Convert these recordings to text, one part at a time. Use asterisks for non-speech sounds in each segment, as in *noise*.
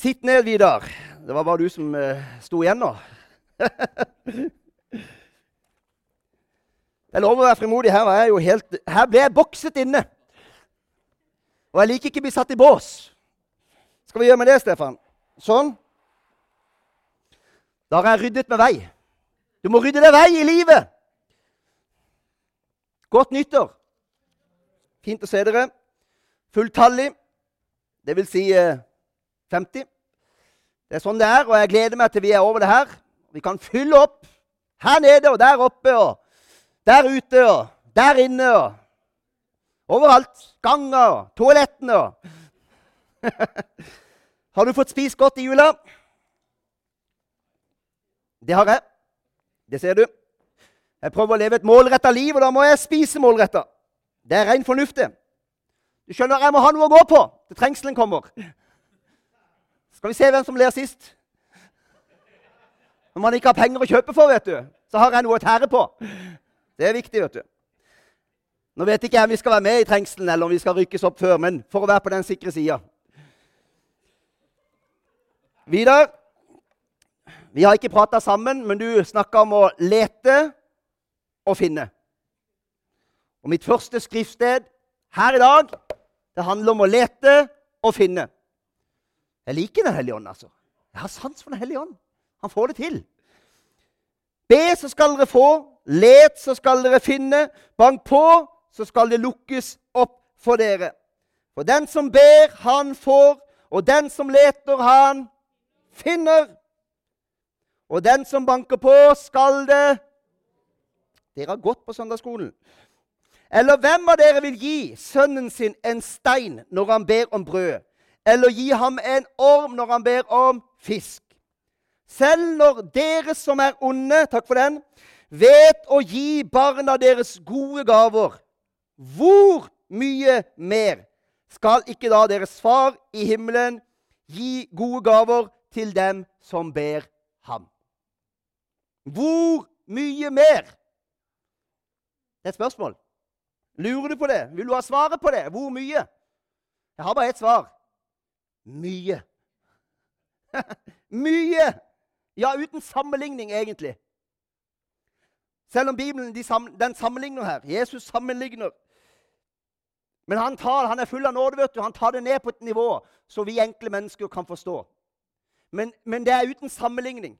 Sitt ned, Vidar. Det var bare du som uh, sto igjen nå. *laughs* jeg lover å være frimodig. Her, er jeg jo helt, her ble jeg bokset inne. Og jeg liker ikke å bli satt i bås. Skal vi gjøre med det, Stefan? Sånn. Da har jeg ryddet med vei. Du må rydde deg vei i livet. Godt nyttår. Fint å se dere. Fulltallig. Det vil si uh, 50. Det er sånn det er, og jeg gleder meg til vi er over det her. Vi kan fylle opp her nede og der oppe og der ute og der inne og overalt. Ganger og toalettene og *laughs* Har du fått spist godt i jula? Det har jeg. Det ser du. Jeg prøver å leve et målretta liv, og da må jeg spise målretta. Det er ren fornuft. Du skjønner, jeg må ha noe å gå på til trengselen kommer. Skal vi se hvem som ler sist? Når man ikke har penger å kjøpe for, vet du, så har jeg noe å tære på. Det er viktig, vet du. Nå vet ikke jeg om vi skal være med i trengselen, eller om vi skal rykkes opp før, men for å være på den sikre sida. Vidar, vi har ikke prata sammen, men du snakka om å lete og finne. Og mitt første skriftsted her i dag, det handler om å lete og finne. Jeg liker Den hellige ånd, altså. Jeg har sans for Den hellige ånd. Han får det til. Be, så skal dere få. Let, så skal dere finne. Bank på, så skal det lukkes opp for dere. For den som ber, han får. Og den som leter, han finner. Og den som banker på, skal det Dere har gått på søndagsskolen. Eller hvem av dere vil gi sønnen sin en stein når han ber om brød? Eller gi ham en orm når han ber om fisk. Selv når dere som er onde, takk for den, vet å gi barna deres gode gaver, hvor mye mer skal ikke da deres far i himmelen gi gode gaver til dem som ber ham? Hvor mye mer? Det er et spørsmål. Lurer du på det? Vil du ha svaret på det? Hvor mye? Jeg har bare ett svar. Mye. *laughs* Mye! Ja, uten sammenligning, egentlig. Selv om Bibelen de sam, den sammenligner her. Jesus sammenligner. Men han, tar, han er full av nåde. vet du. Han tar det ned på et nivå så vi enkle mennesker kan forstå. Men, men det er uten sammenligning.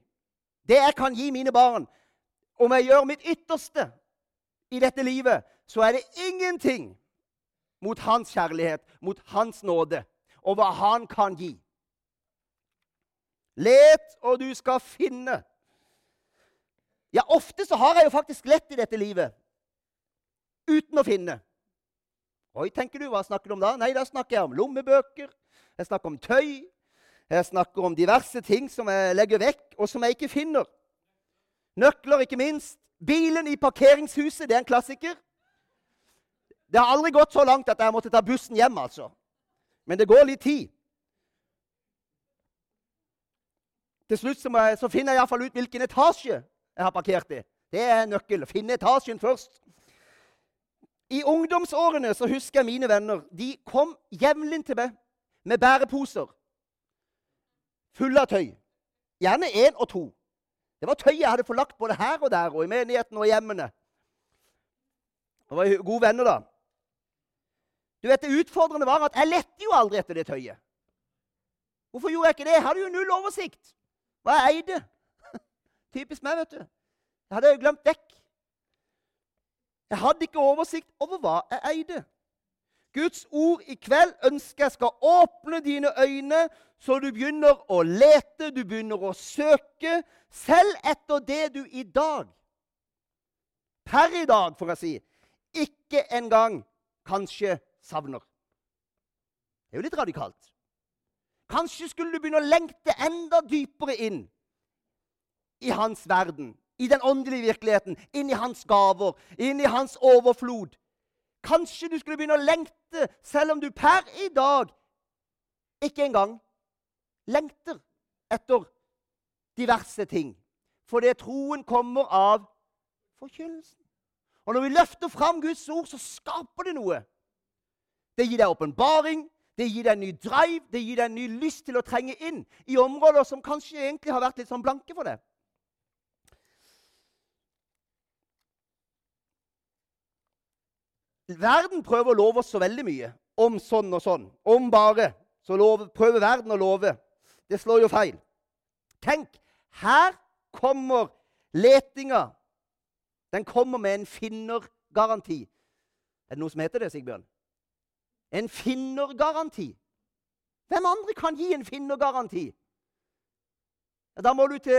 Det jeg kan gi mine barn, om jeg gjør mitt ytterste i dette livet, så er det ingenting mot hans kjærlighet, mot hans nåde og hva han kan gi. Let, og du skal finne. Ja, ofte så har jeg jo faktisk lett i dette livet uten å finne. Oi, tenker du, hva snakker du om da? Nei, da snakker jeg om lommebøker, jeg snakker om tøy, jeg snakker om diverse ting som jeg legger vekk, og som jeg ikke finner. Nøkler, ikke minst. Bilen i parkeringshuset, det er en klassiker. Det har aldri gått så langt at jeg måtte ta bussen hjem, altså. Men det går litt tid. Til slutt så, jeg, så finner jeg iallfall ut hvilken etasje jeg har parkert i. Det er nøkkel. Finne etasjen først. I ungdomsårene så husker jeg mine venner. De kom jevnlig til meg med bæreposer fulle av tøy. Gjerne én og to. Det var tøy jeg hadde forlagt både her og der og i menigheten og i hjemmene. Det var gode venner, da. Du vet, Det utfordrende var at jeg lette jo aldri etter det tøyet. Hvorfor gjorde jeg ikke det? Jeg hadde jo null oversikt. Hva jeg eide. *laughs* Typisk meg, vet du. Jeg hadde glemt dekk. Jeg hadde ikke oversikt over hva jeg eide. Guds ord i kveld ønsker jeg skal åpne dine øyne, så du begynner å lete, du begynner å søke, selv etter det du i dag, per i dag, får jeg si, ikke engang kanskje savner. Det er jo litt radikalt. Kanskje skulle du begynne å lengte enda dypere inn i hans verden, i den åndelige virkeligheten, inn i hans gaver, inn i hans overflod. Kanskje du skulle begynne å lengte, selv om du per i dag ikke engang lengter etter diverse ting. Fordi troen kommer av forkynnelsen. Og når vi løfter fram Guds ord, så skaper det noe. Det gir deg åpenbaring, Det gir deg en ny drive, det gir deg en ny lyst til å trenge inn i områder som kanskje egentlig har vært litt sånn blanke for deg. Verden prøver å love oss så veldig mye om sånn og sånn. Om bare. Så love, prøver verden å love. Det slår jo feil. Tenk, her kommer letinga. Den kommer med en finnergaranti. Er det noe som heter det, Sigbjørn? En finnergaranti. Hvem andre kan gi en finnergaranti? Da må du til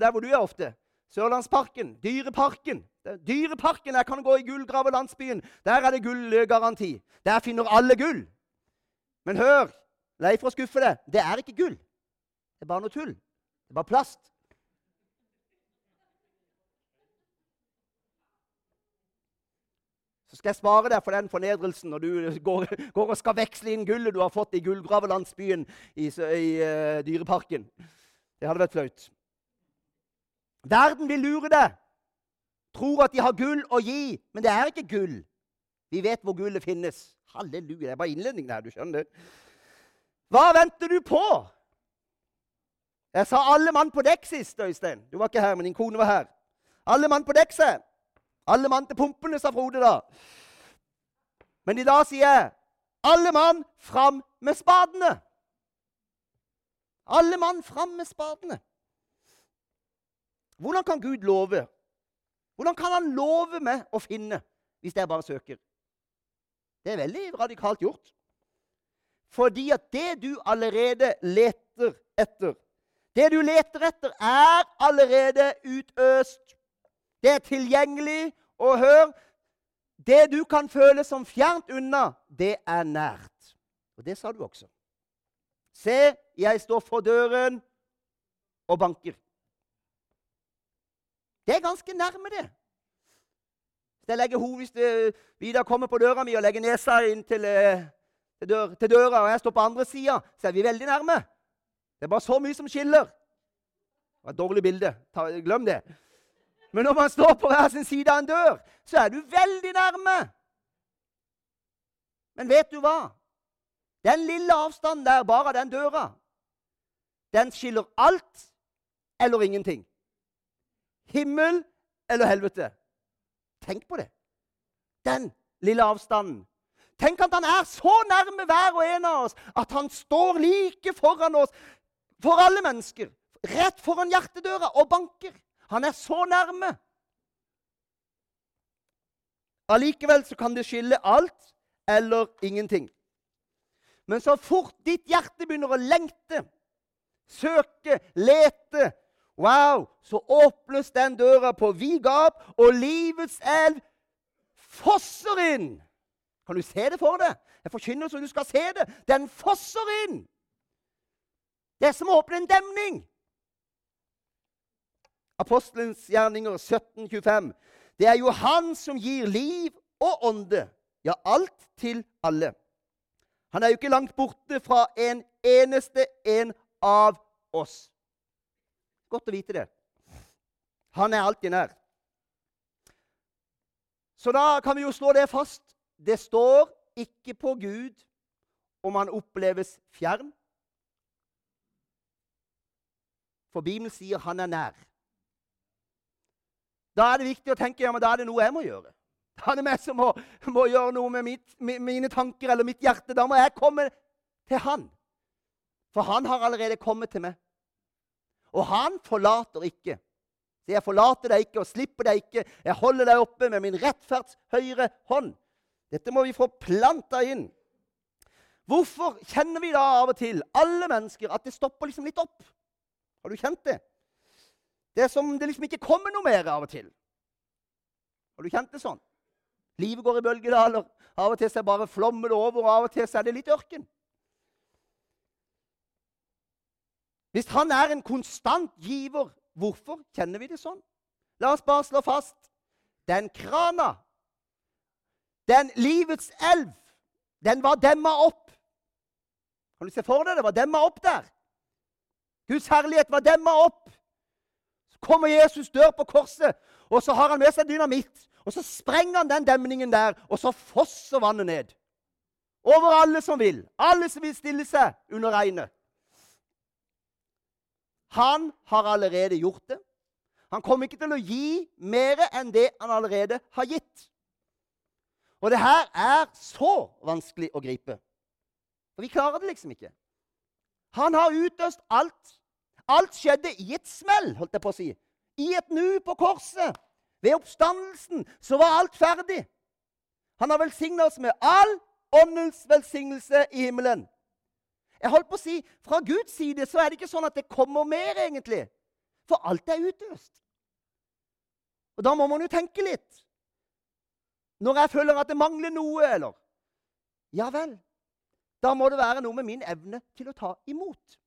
der hvor du er ofte. Sørlandsparken, Dyreparken. Dyreparken der kan du gå i gullgravelandsbyen. Der er det gullgaranti. Der finner alle gull. Men hør, lei for å skuffe deg, det er ikke gull. Det er bare noe tull. Det er bare plast. Skal jeg spare deg for den fornedrelsen når du går, går, og skal veksle inn gullet du har fått i gullgravelandsbyen i, i uh, Dyreparken. Det hadde vært flaut. Verden vil lure deg. Tror at de har gull å gi, men det er ikke gull. Vi vet hvor gullet finnes. Halleluja. Det er bare innledningen her. du skjønner det. Hva venter du på? Jeg sa 'alle mann på dekk' sist, Øystein. Du var ikke her, men din kone var her. Alle mann på dekk, sa Alle mann til pumpene, sa Frode da. Men i dag sier jeg 'alle mann fram med spadene'. Alle mann fram med spadene. Hvordan kan Gud love? Hvordan kan han love meg å finne hvis jeg bare søker? Det er veldig radikalt gjort. Fordi at det du allerede leter etter Det du leter etter, er allerede utøst. Det er tilgjengelig. Og hør Det du kan føle som fjernt unna, det er nært. Og det sa du også. Se, jeg står for døren og banker. Det er ganske nærme, det. Jeg legger hodet, hvis Vidar kommer på døra mi og legger nesa inn til, eh, til, dør, til døra, og jeg står på andre sida, så er vi veldig nærme. Det er bare så mye som skiller. Det var et dårlig bilde. Ta, glem det. Men når man står på hver sin side av en dør, så er du veldig nærme. Men vet du hva? Den lille avstanden der, bare den døra, den skiller alt eller ingenting. Himmel eller helvete. Tenk på det. Den lille avstanden. Tenk at han er så nærme hver og en av oss at han står like foran oss, for alle mennesker, rett foran hjertedøra og banker. Han er så nærme. Allikevel så kan det skille alt eller ingenting. Men så fort ditt hjerte begynner å lengte, søke, lete Wow! Så åpnes den døra på vid gap, og livets elv fosser inn. Kan du se det for deg? Jeg forkynner så du skal se det. Den fosser inn. Det er som å åpne en demning. Apostelens gjerninger 1725. Det er jo Han som gir liv og ånde, ja, alt til alle. Han er jo ikke langt borte fra en eneste en av oss. Godt å vite det. Han er alltid nær. Så da kan vi jo slå det fast. Det står ikke på Gud om han oppleves fjern. For Bibelen sier han er nær. Da er det viktig å tenke ja, men da er det noe jeg må gjøre. Da er det meg som må, må gjøre noe med mitt, mine tanker eller mitt hjerte. Da må jeg komme til han. For han har allerede kommet til meg. Og han forlater ikke. Så jeg forlater deg ikke og slipper deg ikke. Jeg holder deg oppe med min rettferds høyre hånd. Dette må vi få planta inn. Hvorfor kjenner vi da av og til, alle mennesker, at det stopper liksom litt opp? Har du kjent det? Det er som det liksom ikke kommer noe mer av og til. Har du kjent det sånn? Livet går i bølgedaler. Av og til så bare flommer over, og av og til er det litt ørken. Hvis han er en konstant giver, hvorfor kjenner vi det sånn? La oss bare slå fast den krana, den livets elv, den var demma opp. Kan du se for deg det var demma opp der? Guds herlighet var demma opp. Kommer Jesus, dør på korset, og så har han med seg dynamitt. Og så sprenger han den demningen der, og så fosser vannet ned. over alle som vil. Alle som vil stille seg under regnet. Han har allerede gjort det. Han kommer ikke til å gi mer enn det han allerede har gitt. Og det her er så vanskelig å gripe. For vi klarer det liksom ikke. Han har utøst alt. Alt skjedde i et smell, holdt jeg på å si. I et nu på korset. Ved oppstandelsen så var alt ferdig. Han har velsigna oss med all åndens velsignelse i himmelen. Jeg holdt på å si, Fra Guds side så er det ikke sånn at det kommer mer, egentlig. For alt er utøst. Og da må man jo tenke litt. Når jeg føler at det mangler noe, eller Ja vel. Da må det være noe med min evne til å ta imot.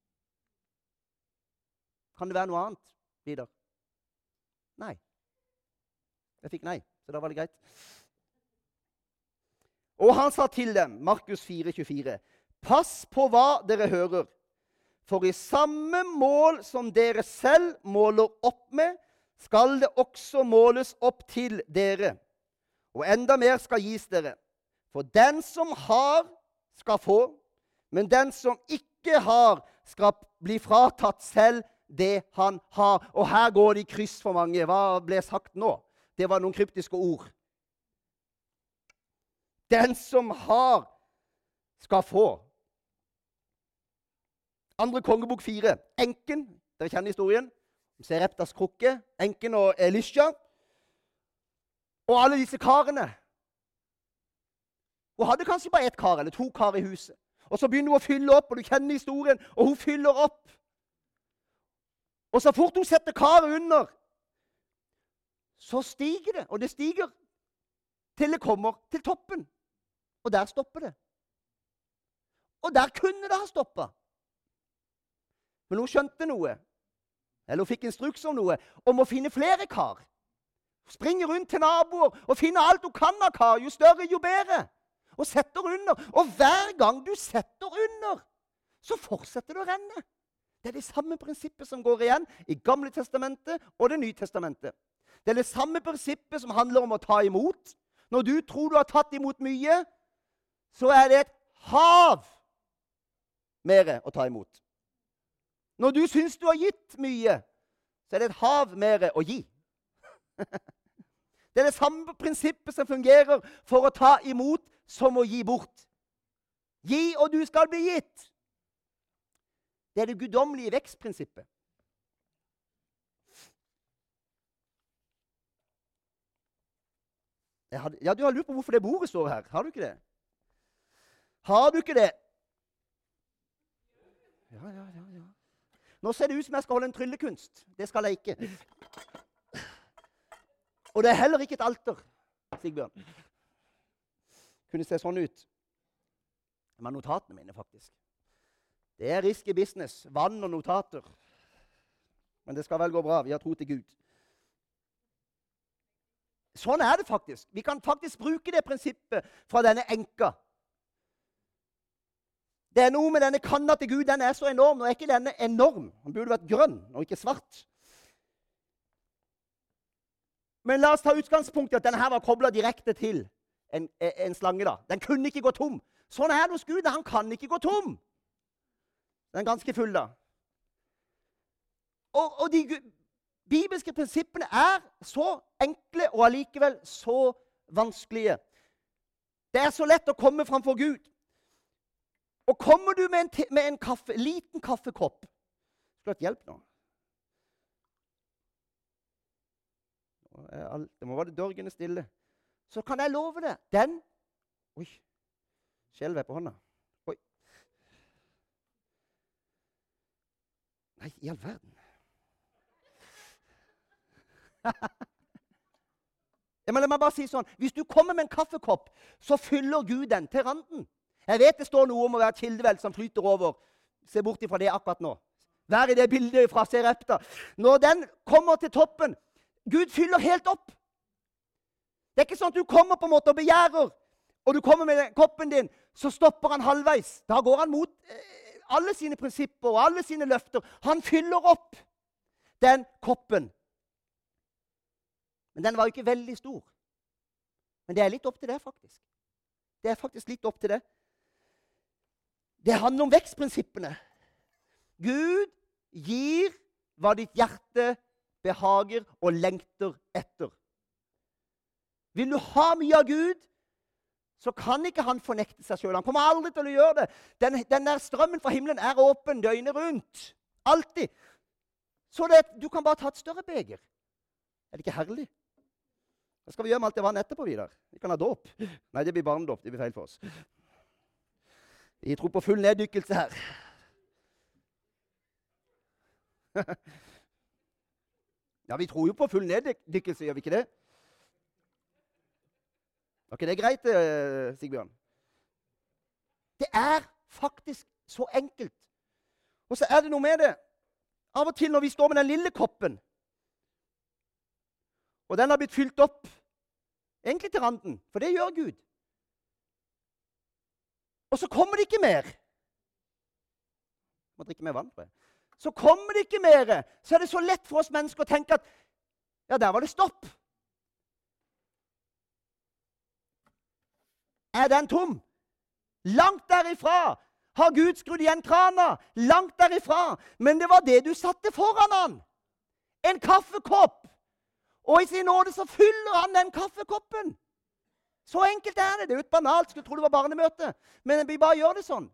Kan det være noe annet, Vidar? Nei. Jeg fikk nei, så da var det greit. Og han sa til dem, Markus 4, 24, Pass på hva dere hører, for i samme mål som dere selv måler opp med, skal det også måles opp til dere. Og enda mer skal gis dere. For den som har, skal få, men den som ikke har, skal bli fratatt selv det han har. Og her går det i kryss for mange. Hva ble sagt nå? Det var noen kryptiske ord. Den som har, skal få. Andre kongebok fire. Enken. Dere kjenner historien. Sereptas krukke. Enken og Elisha. Og alle disse karene. Hun hadde kanskje bare ett kar eller to kar i huset. Og Så begynner hun å fylle opp, og du kjenner historien, og hun fyller opp. Og så fort hun setter karet under, så stiger det. Og det stiger til det kommer til toppen. Og der stopper det. Og der kunne det ha stoppa. Men hun skjønte noe, eller hun fikk instruks om noe, om å finne flere kar. Springer rundt til naboer og finner alt hun kan av kar. Jo større, jo bedre. Og setter under. Og hver gang du setter under, så fortsetter det å renne. Det er det samme prinsippet som går igjen i Gamle testamentet og Det nye testamentet. Det er det samme prinsippet som handler om å ta imot. Når du tror du har tatt imot mye, så er det et hav mer å ta imot. Når du syns du har gitt mye, så er det et hav mer å gi. *laughs* Det er det samme prinsippet som fungerer for å ta imot som å gi bort. Gi, og du skal bli gitt. Det er det guddommelige vekstprinsippet. Hadde, ja, Du har lurt på hvorfor det bordet står her. Har du ikke det? Har du ikke det? Ja, ja, ja. ja. Nå ser det ut som jeg skal holde en tryllekunst. Det skal jeg ikke. Og det er heller ikke et alter, Sigbjørn. Kunne se sånn ut. Det var notatene mine, faktisk. Det er risky business. Vann og notater. Men det skal vel gå bra. Vi har tro til Gud. Sånn er det faktisk. Vi kan faktisk bruke det prinsippet fra denne enka det er noe med denne kanna til Gud. Den er så enorm. Nå er ikke denne enorm. Den burde vært grønn og ikke svart. Men la oss ta utgangspunkt i at denne var kobla direkte til en, en, slange. da. Den kunne ikke gå tom. Sånn er det hos Gud. Han kan ikke gå tom. Den er ganske full, da. Og, og de bibelske prinsippene er så enkle og allikevel så vanskelige. Det er så lett å komme framfor Gud. Og kommer du med en, med en kaffe, liten kaffekopp Skulle hatt hjelp nå. Det må være dørgende stille. Så kan jeg love deg Den Oi. Skjelver jeg på hånda? Oi. Nei, i all verden. *laughs* ja, men la meg bare si sånn. Hvis du kommer med en kaffekopp, så fyller Gud den til randen. Jeg vet det står noe om å være kildevelt som flyter over. Se bort ifra det akkurat nå. Vær i det bildet fra Serepta. Når den kommer til toppen Gud fyller helt opp. Det er ikke sånn at du kommer på en måte og begjærer, og du kommer med koppen din, så stopper han halvveis. Da går han mot eh, alle sine prinsipper og alle sine løfter. Han fyller opp den koppen. Men den var jo ikke veldig stor. Men det er litt opp til det, faktisk. Det er faktisk litt opp til det. Det handler om vekstprinsippene. Gud gir hva ditt hjerte behager og lengter etter. Vil du ha mye av Gud, så kan ikke han fornekte seg sjøl. Han kommer aldri til å gjøre det. Den, den, der strømmen fra himmelen er åpen døgnet rundt. Alltid. Så det, du kan bare ta et større beger. Er det ikke herlig? Hva skal vi gjøre med alt det vannet etterpå, Vidar? Vi kan ha dåp. Nei, det blir barnedåp. Det blir feil for oss. Vi tror på full neddykkelse her. *laughs* ja, vi tror jo på full neddykkelse, gjør vi ikke det? Ikke det greit, eh, Sigbjørn? Det er faktisk så enkelt. Og så er det noe med det. Av og til når vi står med den lille koppen, og den har blitt fylt opp egentlig til randen, for det gjør Gud Og så kommer det ikke mer. Jeg må drikke mer vann, jeg. Så kommer det ikke mer. Så er det så lett for oss mennesker å tenke at ja, der var det stopp. Er den tom? Langt derifra. Har Gud skrudd igjen krana? Langt derifra. Men det var det du satte foran han. En kaffekopp. Og i sin nåde så fyller han den kaffekoppen. Så enkelt er det. Det er jo banalt. Skulle tro det var barnemøte. Men vi bare gjør det sånn.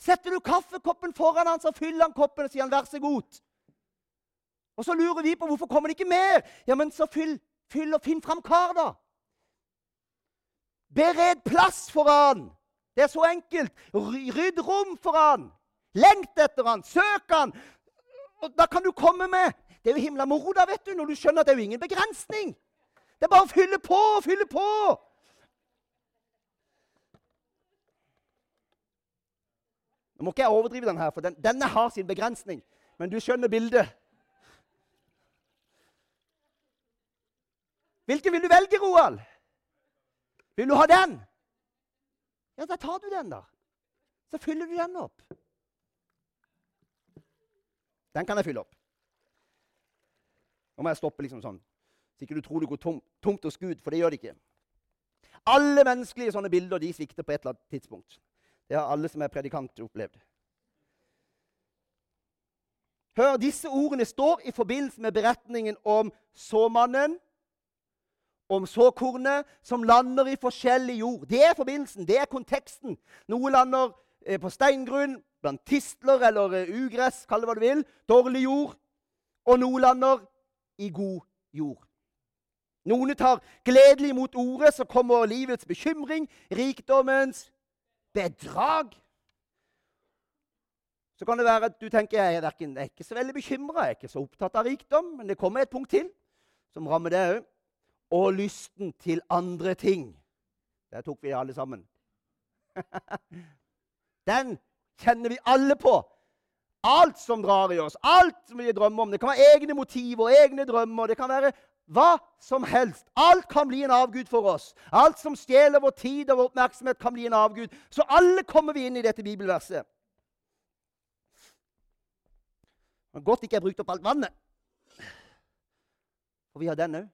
Setter du kaffekoppen foran han, så fyller han koppen og sier han, 'vær så god'. Og så lurer vi på hvorfor kommer det ikke mer. Ja, men så fyll, fyll og finn fram kar, da. Bered plass for han. Det er så enkelt. Rydd rom for han. Lengt etter han. Søk han. Og da kan du komme med Det er jo himla moro da, vet du, når du skjønner at det er jo ingen begrensning. Det er bare å fylle på og fylle på. Nå må ikke jeg overdrive den her, for den, denne har sin begrensning. Men du skjønner bildet. Hvilken vil du velge, Roald? Vil du ha den? Ja, da tar du den, da. Så fyller du den opp. Den kan jeg fylle opp. Nå må jeg stoppe liksom sånn, så ikke du tror det går tom, tomt hos Gud, for det gjør det ikke. Alle menneskelige sånne bilder de svikter på et eller annet tidspunkt. Det har alle som er predikant, opplevd. Hør, disse ordene står i forbindelse med beretningen om såmannen om såkornet som lander i forskjellig jord. Det er forbindelsen, det er konteksten. Noe lander eh, på steingrunn, blant tistler eller eh, ugress, kall det hva du vil, dårlig jord. Og noe lander i god jord. Noen tar gledelig imot ordet, så kommer livets bekymring, rikdommens bedrag. Så kan det være at du tenker jeg er, jeg er ikke så veldig bekymra, jeg er ikke så opptatt av rikdom, men det kommer et punkt til som rammer det òg og lysten til andre ting. Der tok vi alle sammen. *laughs* Den kjenner vi alle på. Alt som drar i oss, alt som vi drømmer om. Det kan være egne motiver, egne drømmer. Det kan være hva som helst. Alt kan bli en avgud for oss. Alt som stjeler vår tid og vår oppmerksomhet, kan bli en avgud. Så alle kommer vi inn i dette bibelverset. Men godt ikke jeg brukte opp alt vannet. For vi har den òg.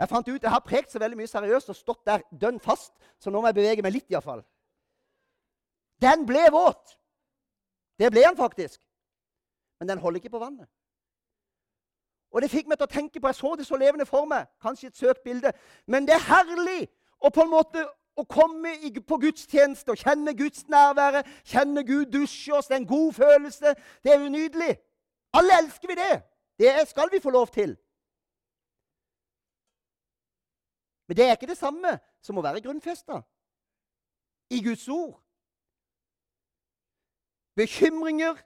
Jeg fant ut, jeg har prekt så veldig mye seriøst og stått der dønn fast, så nå må jeg bevege meg litt. I hvert fall. Den ble våt. Det ble den faktisk. Men den holder ikke på vannet. Og det fikk meg til å tenke på, Jeg så det så levende for meg. Kanskje et søkt bilde. Men det er herlig å på en måte å komme på gudstjeneste og kjenne Guds nærvære, kjenne Gud dusje oss. Det er en god følelse. Det er jo nydelig. Alle elsker vi det. Det skal vi få lov til. Men det er ikke det samme som å være grunnfesta i Guds ord. Bekymringer,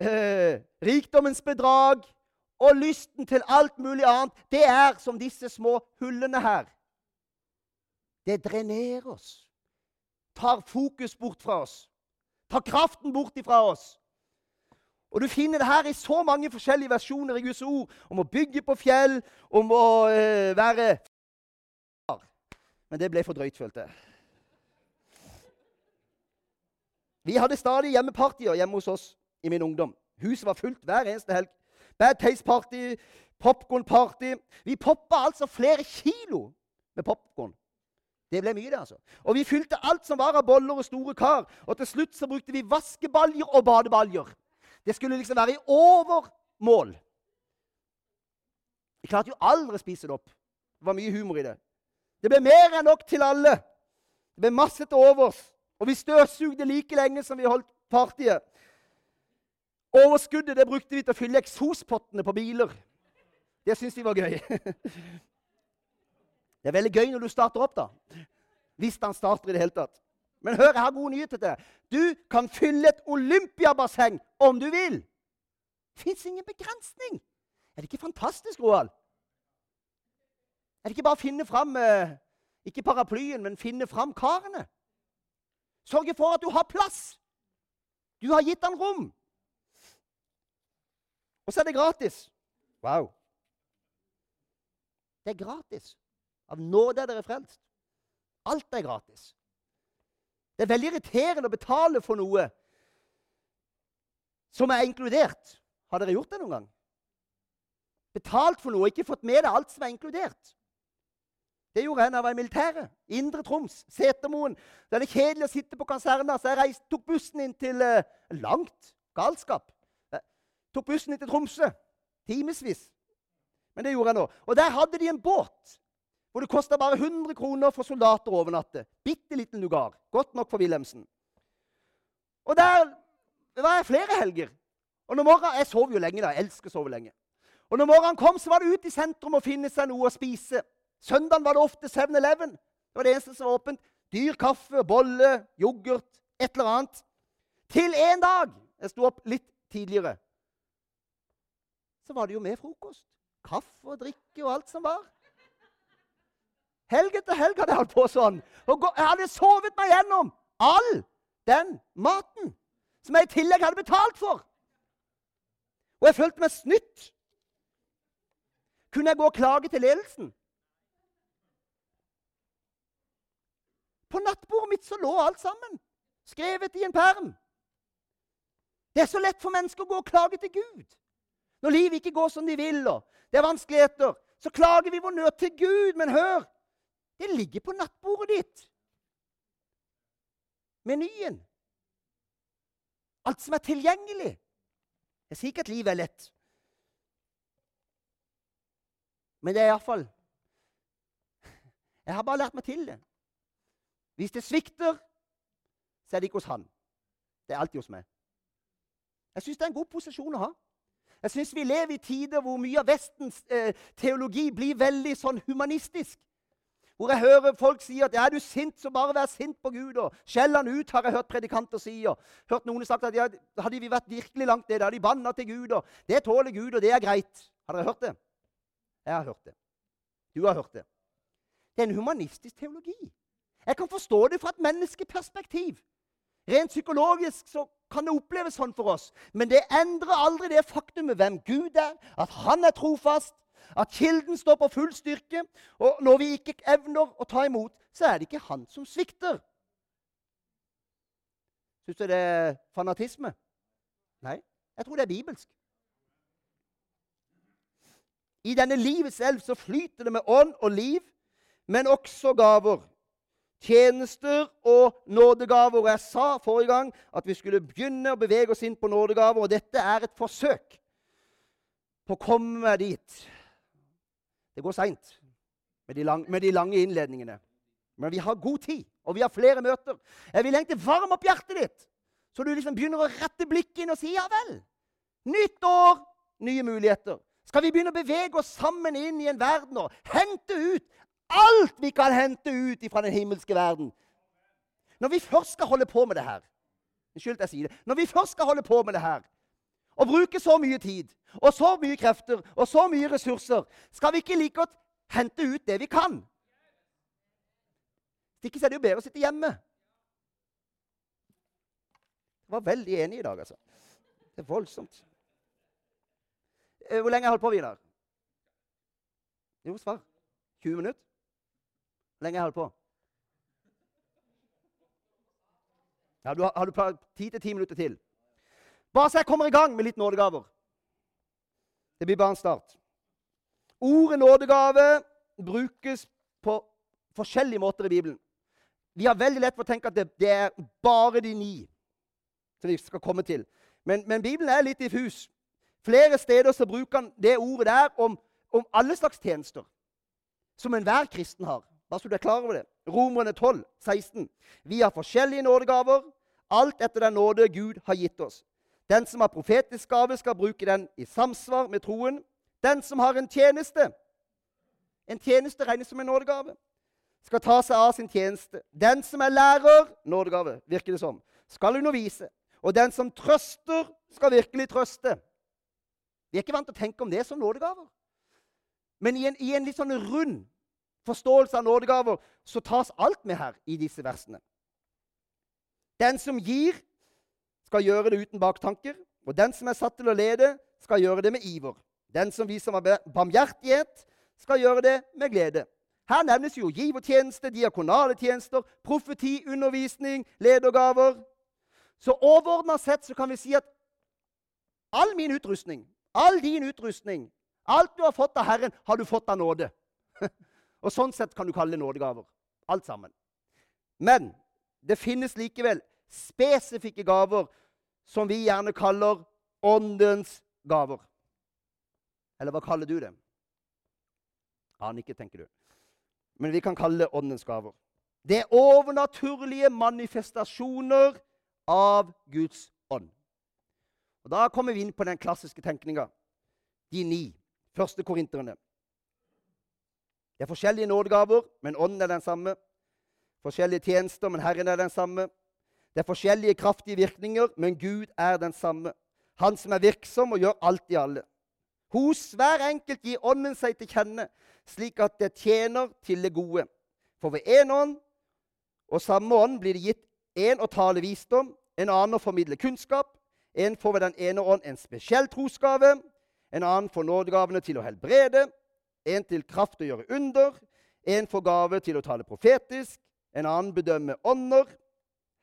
eh, rikdommens bedrag og lysten til alt mulig annet, det er som disse små hullene her. Det drenerer oss. Tar fokus bort fra oss. Tar kraften bort ifra oss. Og Du finner det her i så mange forskjellige versjoner i Guds ord. Om å bygge på fjell, om å eh, være men det ble for drøyt, følte jeg. Vi hadde stadig hjemmepartyer hjemme hos oss i min ungdom. Huset var fullt hver eneste helg. Bad Taste Party, Popcorn Party. Vi poppa altså flere kilo med popkorn. Det ble mye, det. altså. Og vi fylte alt som var av boller og store kar. Og til slutt så brukte vi vaskebaljer og badebaljer. Det skulle liksom være i overmål. Vi klarte jo aldri å spise det opp. Det var mye humor i det. Det ble mer enn nok til alle. Det ble masse til overs. Og vi støvsugde like lenge som vi holdt partiet. Overskuddet det brukte vi til å fylle eksospottene på biler. Det syns vi var gøy. *laughs* Det er veldig gøy når du starter opp, da. Hvis han starter i det hele tatt. Men hør, jeg har gode nyheter til deg. Du kan fylle et olympiabasseng om du vil. Fins ingen begrensning. Er det ikke fantastisk, Roald? Er det ikke bare å finne fram eh, ikke paraplyen, men finne fram karene? Sørge for at du har plass. Du har gitt han rom. Og så er det gratis. Wow. Det er gratis. Av nåde er dere frelst. Alt er gratis. Det er veldig irriterende å betale for noe som er inkludert. Har dere gjort det noen gang? Betalt for noe og ikke fått med deg alt som er inkludert. Det gjorde jeg da jeg var i militæret. Indre Troms, Setermoen. Det er kjedelig å sitte på kaserna, så jeg reiste, tok bussen inn til eh, Langt galskap. Jeg tok bussen inn til Tromsø. Timevis. Men det gjorde jeg nå. Og der hadde de en båt hvor det kosta bare 100 kroner for soldater å overnatte. Bitte liten lugar. Godt nok for Wilhelmsen. Og der var jeg flere helger. Og når morgenen, Jeg sov jo lenge, da. Jeg elsker å sove lenge. Og når morgenen kom, så var det ut i sentrum å finne seg noe å spise. Søndagen var det ofte 7-Eleven. Det var det eneste som var åpent. Dyr kaffe, bolle, yoghurt, et eller annet. Til en dag Jeg sto opp litt tidligere. Så var det jo med frokost. Kaffe og drikke og alt som var. Helg etter helg hadde jeg holdt på sånn. Og jeg hadde sovet meg gjennom all den maten som jeg i tillegg hadde betalt for. Og jeg følte meg snytt. Kunne jeg gå og klage til ledelsen? På nattbordet mitt så lå alt sammen, skrevet i en perm. Det er så lett for mennesker å gå og klage til Gud. Når livet ikke går som de vil, og det er vanskeligheter, så klager vi vår nød til Gud. Men hør, det ligger på nattbordet ditt. Menyen. Alt som er tilgjengelig. Jeg sier ikke at livet er lett. Men det er iallfall Jeg har bare lært meg til det. Hvis det svikter, så er det ikke hos han. Det er alltid hos meg. Jeg syns det er en god posisjon å ha. Jeg syns vi lever i tider hvor mye av Vestens eh, teologi blir veldig sånn humanistisk. Hvor jeg hører folk si at ja, er du sint, så bare vær sint på Gud. og Skjell han ut, har jeg hørt predikanter si. og hørt noen sagt at ja, Hadde vi vært virkelig langt nede, hadde de banna til Gud. og Det tåler Gud, og det er greit. Har dere hørt det? Jeg har hørt det. Du har hørt det. Det er en humanistisk teologi. Jeg kan forstå det fra et menneskeperspektiv. Rent psykologisk så kan det oppleves sånn for oss. Men det endrer aldri det faktumet hvem Gud er, at han er trofast, at kilden står på full styrke. Og når vi ikke evner å ta imot, så er det ikke han som svikter. Syns du det er fanatisme? Nei, jeg tror det er bibelsk. I denne livets elv så flyter det med ånd og liv, men også gaver. Tjenester og nådegaver. Og jeg sa forrige gang at vi skulle begynne å bevege oss inn på nådegaver. Og dette er et forsøk på å komme dit. Det går seint med, med, de lange innledningene. Men vi har god tid, og vi har flere møter. Jeg vil egentlig varme opp hjertet ditt, så du liksom begynner å rette blikket inn og si ja vel. Nytt år, nye muligheter. Skal vi begynne å bevege oss sammen inn i en verden og hente ut alt vi kan hente ut fra den himmelske verden? Når vi først skal holde på med det her Unnskyld, jeg sier det. Når vi først skal holde på med det her, og bruke så mye tid og så mye krefter og så mye ressurser, skal vi ikke like godt hente ut det vi kan? Hvis ikke så er det jo bedre å sitte hjemme. Jeg var veldig enig i dag, altså. Det er voldsomt. Eh, hvor lenge har jeg holdt på, Vidar? Jo, svar. 20 minutter? Lenge jeg holdt på? Ja, du har, har du ti til ti minutter til? Bare så jeg kommer i gang med litt nådegaver. Det blir bare en start. Ordet nådegave brukes på forskjellige måter i Bibelen. Vi har veldig lett for å tenke at det, det er bare de ni som vi skal komme til. Men, men Bibelen er litt diffus. Flere steder så bruker han det ordet der om, om alle slags tjenester som enhver kristen har. Bare så du er klar over det. Romerne 12, 16. Vi har forskjellige nådegaver, alt etter den nåde Gud har gitt oss. Den som har profetisk gave, skal bruke den i samsvar med troen. Den som har en tjeneste En tjeneste regnes som en nådegave. Skal ta seg av sin tjeneste. Den som er lærer Nådegave, virker det som. Skal undervise. Og den som trøster, skal virkelig trøste. Vi er ikke vant til å tenke om det som nådegaver. Men i en, i en litt sånn rund forståelse av nådegaver så tas alt med her i disse versene. Den som gir, skal gjøre det uten baktanker. Og den som er satt til å lede, skal gjøre det med iver. Den som viser barmhjertighet, skal gjøre det med glede. Her nevnes jo givertjeneste, diakonale tjenester, profeti, undervisning, ledergaver. Så overordna sett så kan vi si at all min utrustning, all din utrustning, alt du har fått av Herren, har du fått av nåde. *laughs* Og Sånn sett kan du kalle det nådegaver. Alt sammen. Men det finnes likevel spesifikke gaver som vi gjerne kaller åndens gaver. Eller hva kaller du det? Aner ikke, tenker du. Men vi kan kalle det åndens gaver. Det er overnaturlige manifestasjoner av Guds ånd. Og Da kommer vi inn på den klassiske tenkninga. De ni første korinterne. Det er forskjellige nådegaver, men ånden er den samme. Forskjellige tjenester, men Herren er den samme. Det er forskjellige kraftige virkninger, men Gud er den samme. Han som er virksom og gjør alt i alle. Hos hver enkelt gir Ånden seg til kjenne, slik at det tjener til det gode. For ved én ånd og samme ånd blir det gitt én å tale visdom, en annen å formidle kunnskap, en får ved den ene ånd en spesiell trosgave, en annen får nådegavene til å helbrede, en til kraft å gjøre under, en får gave til å tale profetisk, en annen bedømme ånder.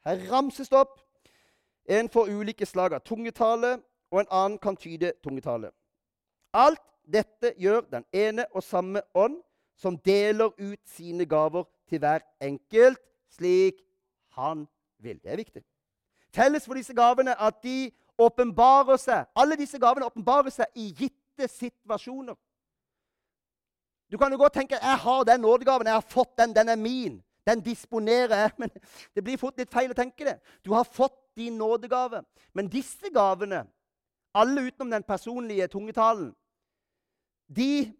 Her ramses det opp. En får ulike slag av tungetale, og en annen kan tyde tungetale. Alt dette gjør den ene og samme ånd, som deler ut sine gaver til hver enkelt slik han vil. Det er viktig. Felles for disse gavene at de åpenbarer seg, alle disse gavene åpenbarer seg i gitte situasjoner. Du kan jo godt tenke jeg har den nådegaven, jeg har fått den, den er min. Den disponerer jeg. *laughs* Men det blir fort litt feil å tenke det. Du har fått din nådegave. Men disse gavene, alle utenom den personlige tungetalen, de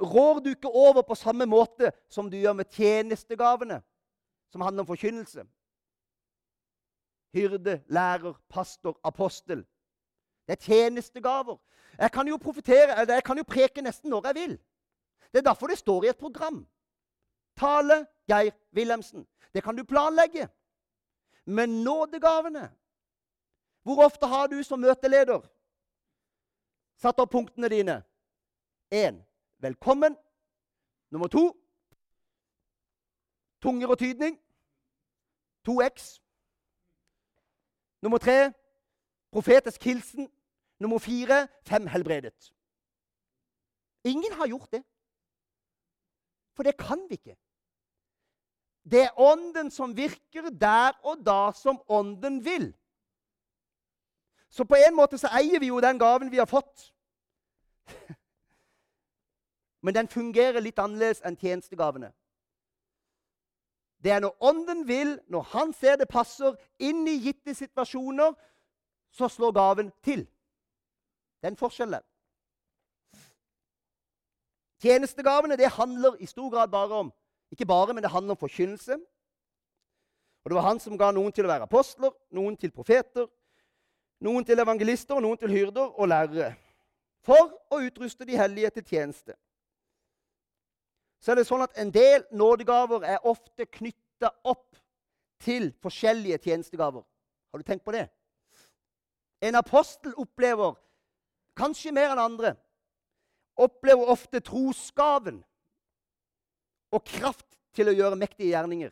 rår du ikke over på samme måte som du gjør med tjenestegavene, som handler om forkynnelse. Hyrde, lærer, pastor, apostel. Det er tjenestegaver. Jeg kan jo profetere, eller jeg kan jo preke nesten når jeg vil. Det er derfor det står i et program. Tale Geir Wilhelmsen. Det kan du planlegge. Men nådegavene Hvor ofte har du som møteleder satt opp punktene dine? Én velkommen. Nummer to tunger og tydning. 2X. Nummer tre profetisk hilsen. Nummer fire fem helbredet. Ingen har gjort det. For det kan vi ikke. Det er Ånden som virker der og da som Ånden vil. Så på en måte så eier vi jo den gaven vi har fått. *laughs* Men den fungerer litt annerledes enn tjenestegavene. Det er når Ånden vil, når Han ser det passer, inn i gitte situasjoner, så slår gaven til. Det er en forskjell der. Tjenestegavene det handler i stor grad bare om ikke bare, men det handler om forkynnelse. Og Det var han som ga noen til å være apostler, noen til profeter, noen til evangelister og noen til hyrder og lærere. For å utruste de hellige til tjeneste. Så er det sånn at En del nådegaver er ofte knytta opp til forskjellige tjenestegaver. Har du tenkt på det? En apostel opplever, kanskje mer enn andre, opplever ofte trosgaven og kraft til å gjøre mektige gjerninger.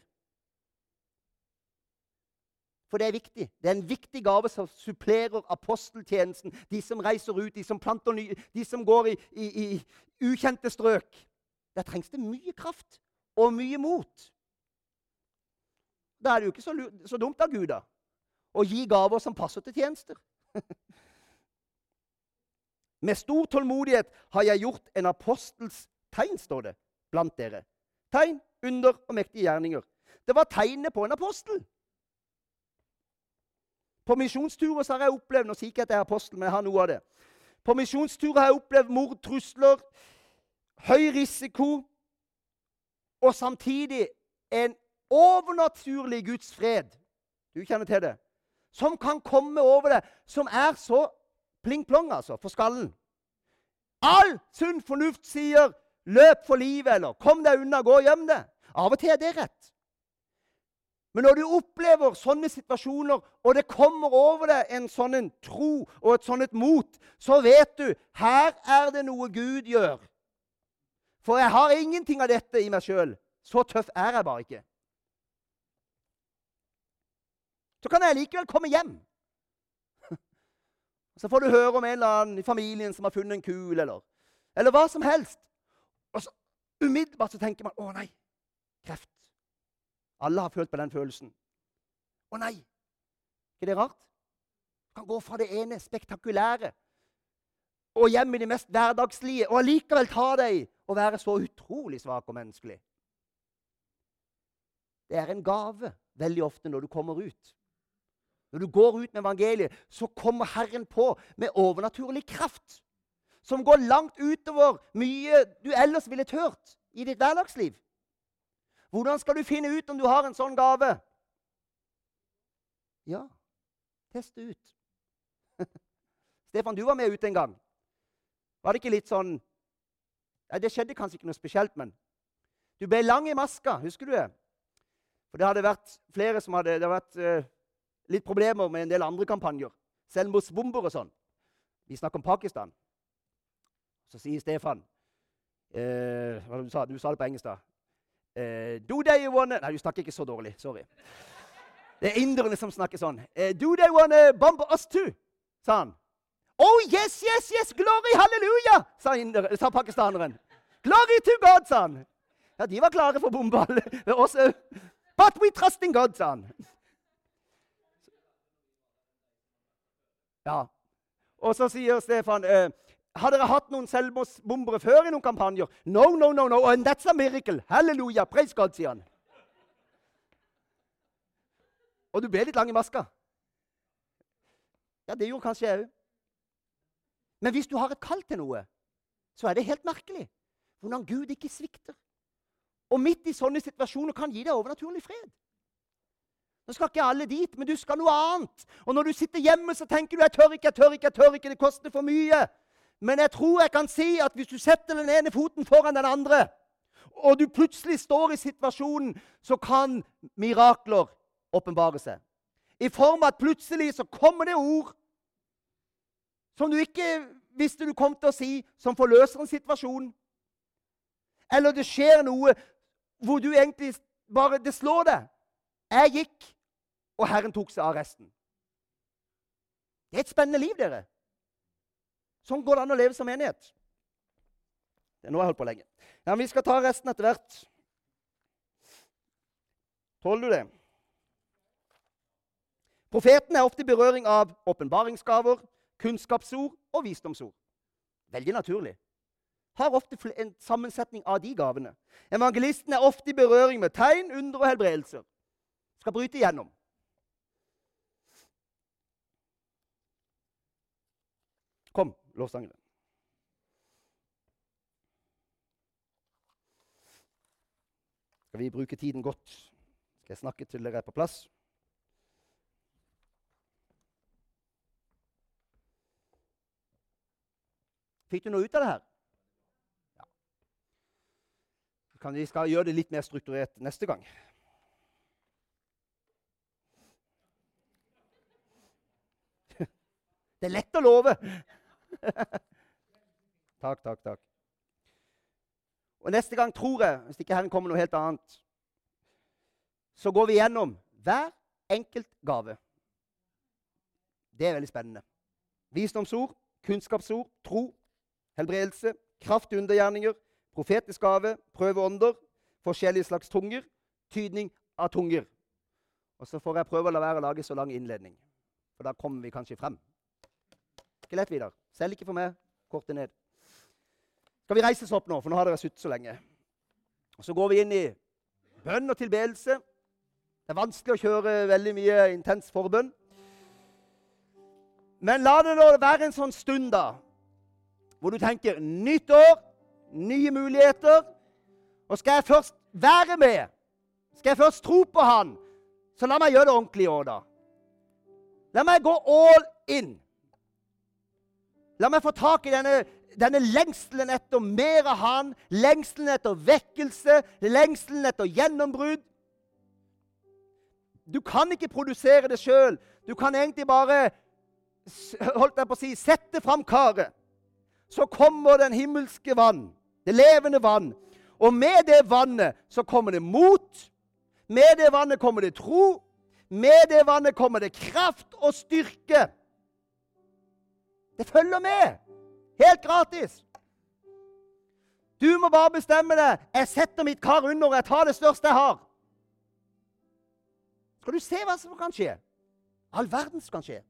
For det er viktig. Det er en viktig gave som supplerer aposteltjenesten. De som reiser ut, de som planter nye, de som går i, i, i ukjente strøk. Der trengs det mye kraft og mye mot. Da er det jo ikke så, så dumt av Gud da, å gi gaver som passer til tjenester. *laughs* Med stor tålmodighet har jeg gjort en apostels tegn, står det, blant dere. Tegn, under og mektige gjerninger. Det var tegnet på en apostel. På misjonsturer har jeg opplevd Nå sier ikke at jeg er apostel, men jeg har noe av det. På misjonsturer har jeg opplevd mord, trusler, høy risiko og samtidig en overnaturlig Guds fred. Du kjenner til det. Som kan komme over deg, som er så pling-plong altså, for skallen. All sunn fornuft sier 'løp for livet', eller 'kom deg unna, gå og gjem deg'. Av og til er det rett. Men når du opplever sånne situasjoner, og det kommer over deg en sånn tro og et sånt mot, så vet du her er det noe Gud gjør. For jeg har ingenting av dette i meg sjøl. Så tøff er jeg bare ikke. Så kan jeg likevel komme hjem. Så får du høre om en eller annen i familien som har funnet en kul, eller, eller hva som helst. Og så umiddelbart så tenker man 'Å nei, kreft'. Alle har følt på den følelsen. Å nei! Er det rart? Du kan gå fra det ene spektakulære og hjem i det mest hverdagslige, og allikevel ta deg og være så utrolig svak og menneskelig. Det er en gave veldig ofte når du kommer ut. Når du går ut med evangeliet, så kommer Herren på med overnaturlig kraft. Som går langt utover mye du ellers ville tørt i ditt hverdagsliv. Hvordan skal du finne ut om du har en sånn gave? Ja, test det ut. *laughs* Stefan, du var med ut en gang. Var det ikke litt sånn ja, Det skjedde kanskje ikke noe spesielt, men du ble lang i maska. Husker du det? For det hadde vært flere som hadde, det hadde vært uh, litt problemer med en del andre kampanjer. Selvmordsbomber og sånn. Vi snakker om Pakistan. Så sier Stefan eh, hva du, sa, du sa det på engelsk, da. Eh, do they wanna Nei, du snakker ikke så dårlig. Sorry. Det er inderne som snakker sånn. Eh, do they wanna bomb us too? sa han. Oh, yes, yes, yes! Glory, halleluja! sa, inder, sa pakistaneren. Glory to God, sa han. Ja, de var klare for bombeball. *laughs* But we trust in God, sa han. Ja. Og så sier Stefan eh, har dere hatt noen selvmordsbombere før i noen kampanjer? No, no, no, no, and that's a miracle. Halleluja. Praise God, sier han. Og du ble litt lang i maska. Ja, det gjorde kanskje jeg òg. Men hvis du har et kall til noe, så er det helt merkelig hvordan Gud ikke svikter. Og midt i sånne situasjoner kan gi deg overnaturlig fred. Nå skal ikke alle dit, men du skal noe annet. Og når du sitter hjemme, så tenker du 'jeg tør ikke, jeg tør ikke, jeg tør ikke', det koster for mye. Men jeg tror jeg kan si at hvis du setter den ene foten foran den andre, og du plutselig står i situasjonen, så kan mirakler åpenbare seg. I form av at plutselig så kommer det ord som du ikke visste du kom til å si, som forløser en situasjon. Eller det skjer noe hvor du egentlig bare Det slår deg. Jeg gikk, og Herren tok seg av resten. Det er et spennende liv, dere. Sånn går det an å leve som menighet. Det er noe jeg har holdt på lenge. Ja, men Vi skal ta resten etter hvert. Tåler du det? Profeten er ofte i berøring av åpenbaringsgaver, kunnskapsord og visdomsord. Veldig naturlig. Har ofte en sammensetning av de gavene. Evangelisten er ofte i berøring med tegn, under og helbredelser. Skal bryte igjennom. Kom, lovsangere. Skal vi bruke tiden godt? Skal jeg snakke til dere er på plass? Fikk du noe ut av det her? Ja. vi skal gjøre det litt mer strukturert neste gang. *laughs* Det er lett å love. *laughs* takk, takk, takk. Og neste gang tror jeg, hvis ikke Herren kommer noe helt annet, så går vi gjennom hver enkelt gave. Det er veldig spennende. Visdomsord, kunnskapsord, tro, helbredelse, kraft undergjerninger, profetisk gave, prøveånder, forskjellige slags tunger, tydning av tunger. Og så får jeg prøve å la være å lage så lang innledning, for da kommer vi kanskje frem. Ikke Vidar. Selv ikke for meg. Kortet ned. Skal vi reise oss opp nå, for nå har dere sittet så lenge. Og Så går vi inn i bønn og tilbedelse. Det er vanskelig å kjøre veldig mye intens forbønn. Men la det nå være en sånn stund da, hvor du tenker nytt år, nye muligheter. Og skal jeg først være med, skal jeg først tro på Han, så la meg gjøre det ordentlig i år, da. La meg gå all in. La meg få tak i denne, denne lengselen etter mer av Han, lengselen etter vekkelse, lengselen etter gjennombrudd. Du kan ikke produsere det sjøl. Du kan egentlig bare holdt jeg på å si, sette fram karet. Så kommer den himmelske vann, det levende vann. Og med det vannet så kommer det mot. Med det vannet kommer det tro. Med det vannet kommer det kraft og styrke. Det følger med. Helt gratis. Du må bare bestemme deg. Jeg setter mitt kar under, jeg tar det største jeg har. Skal du se hva som kan skje? All verden kan skje.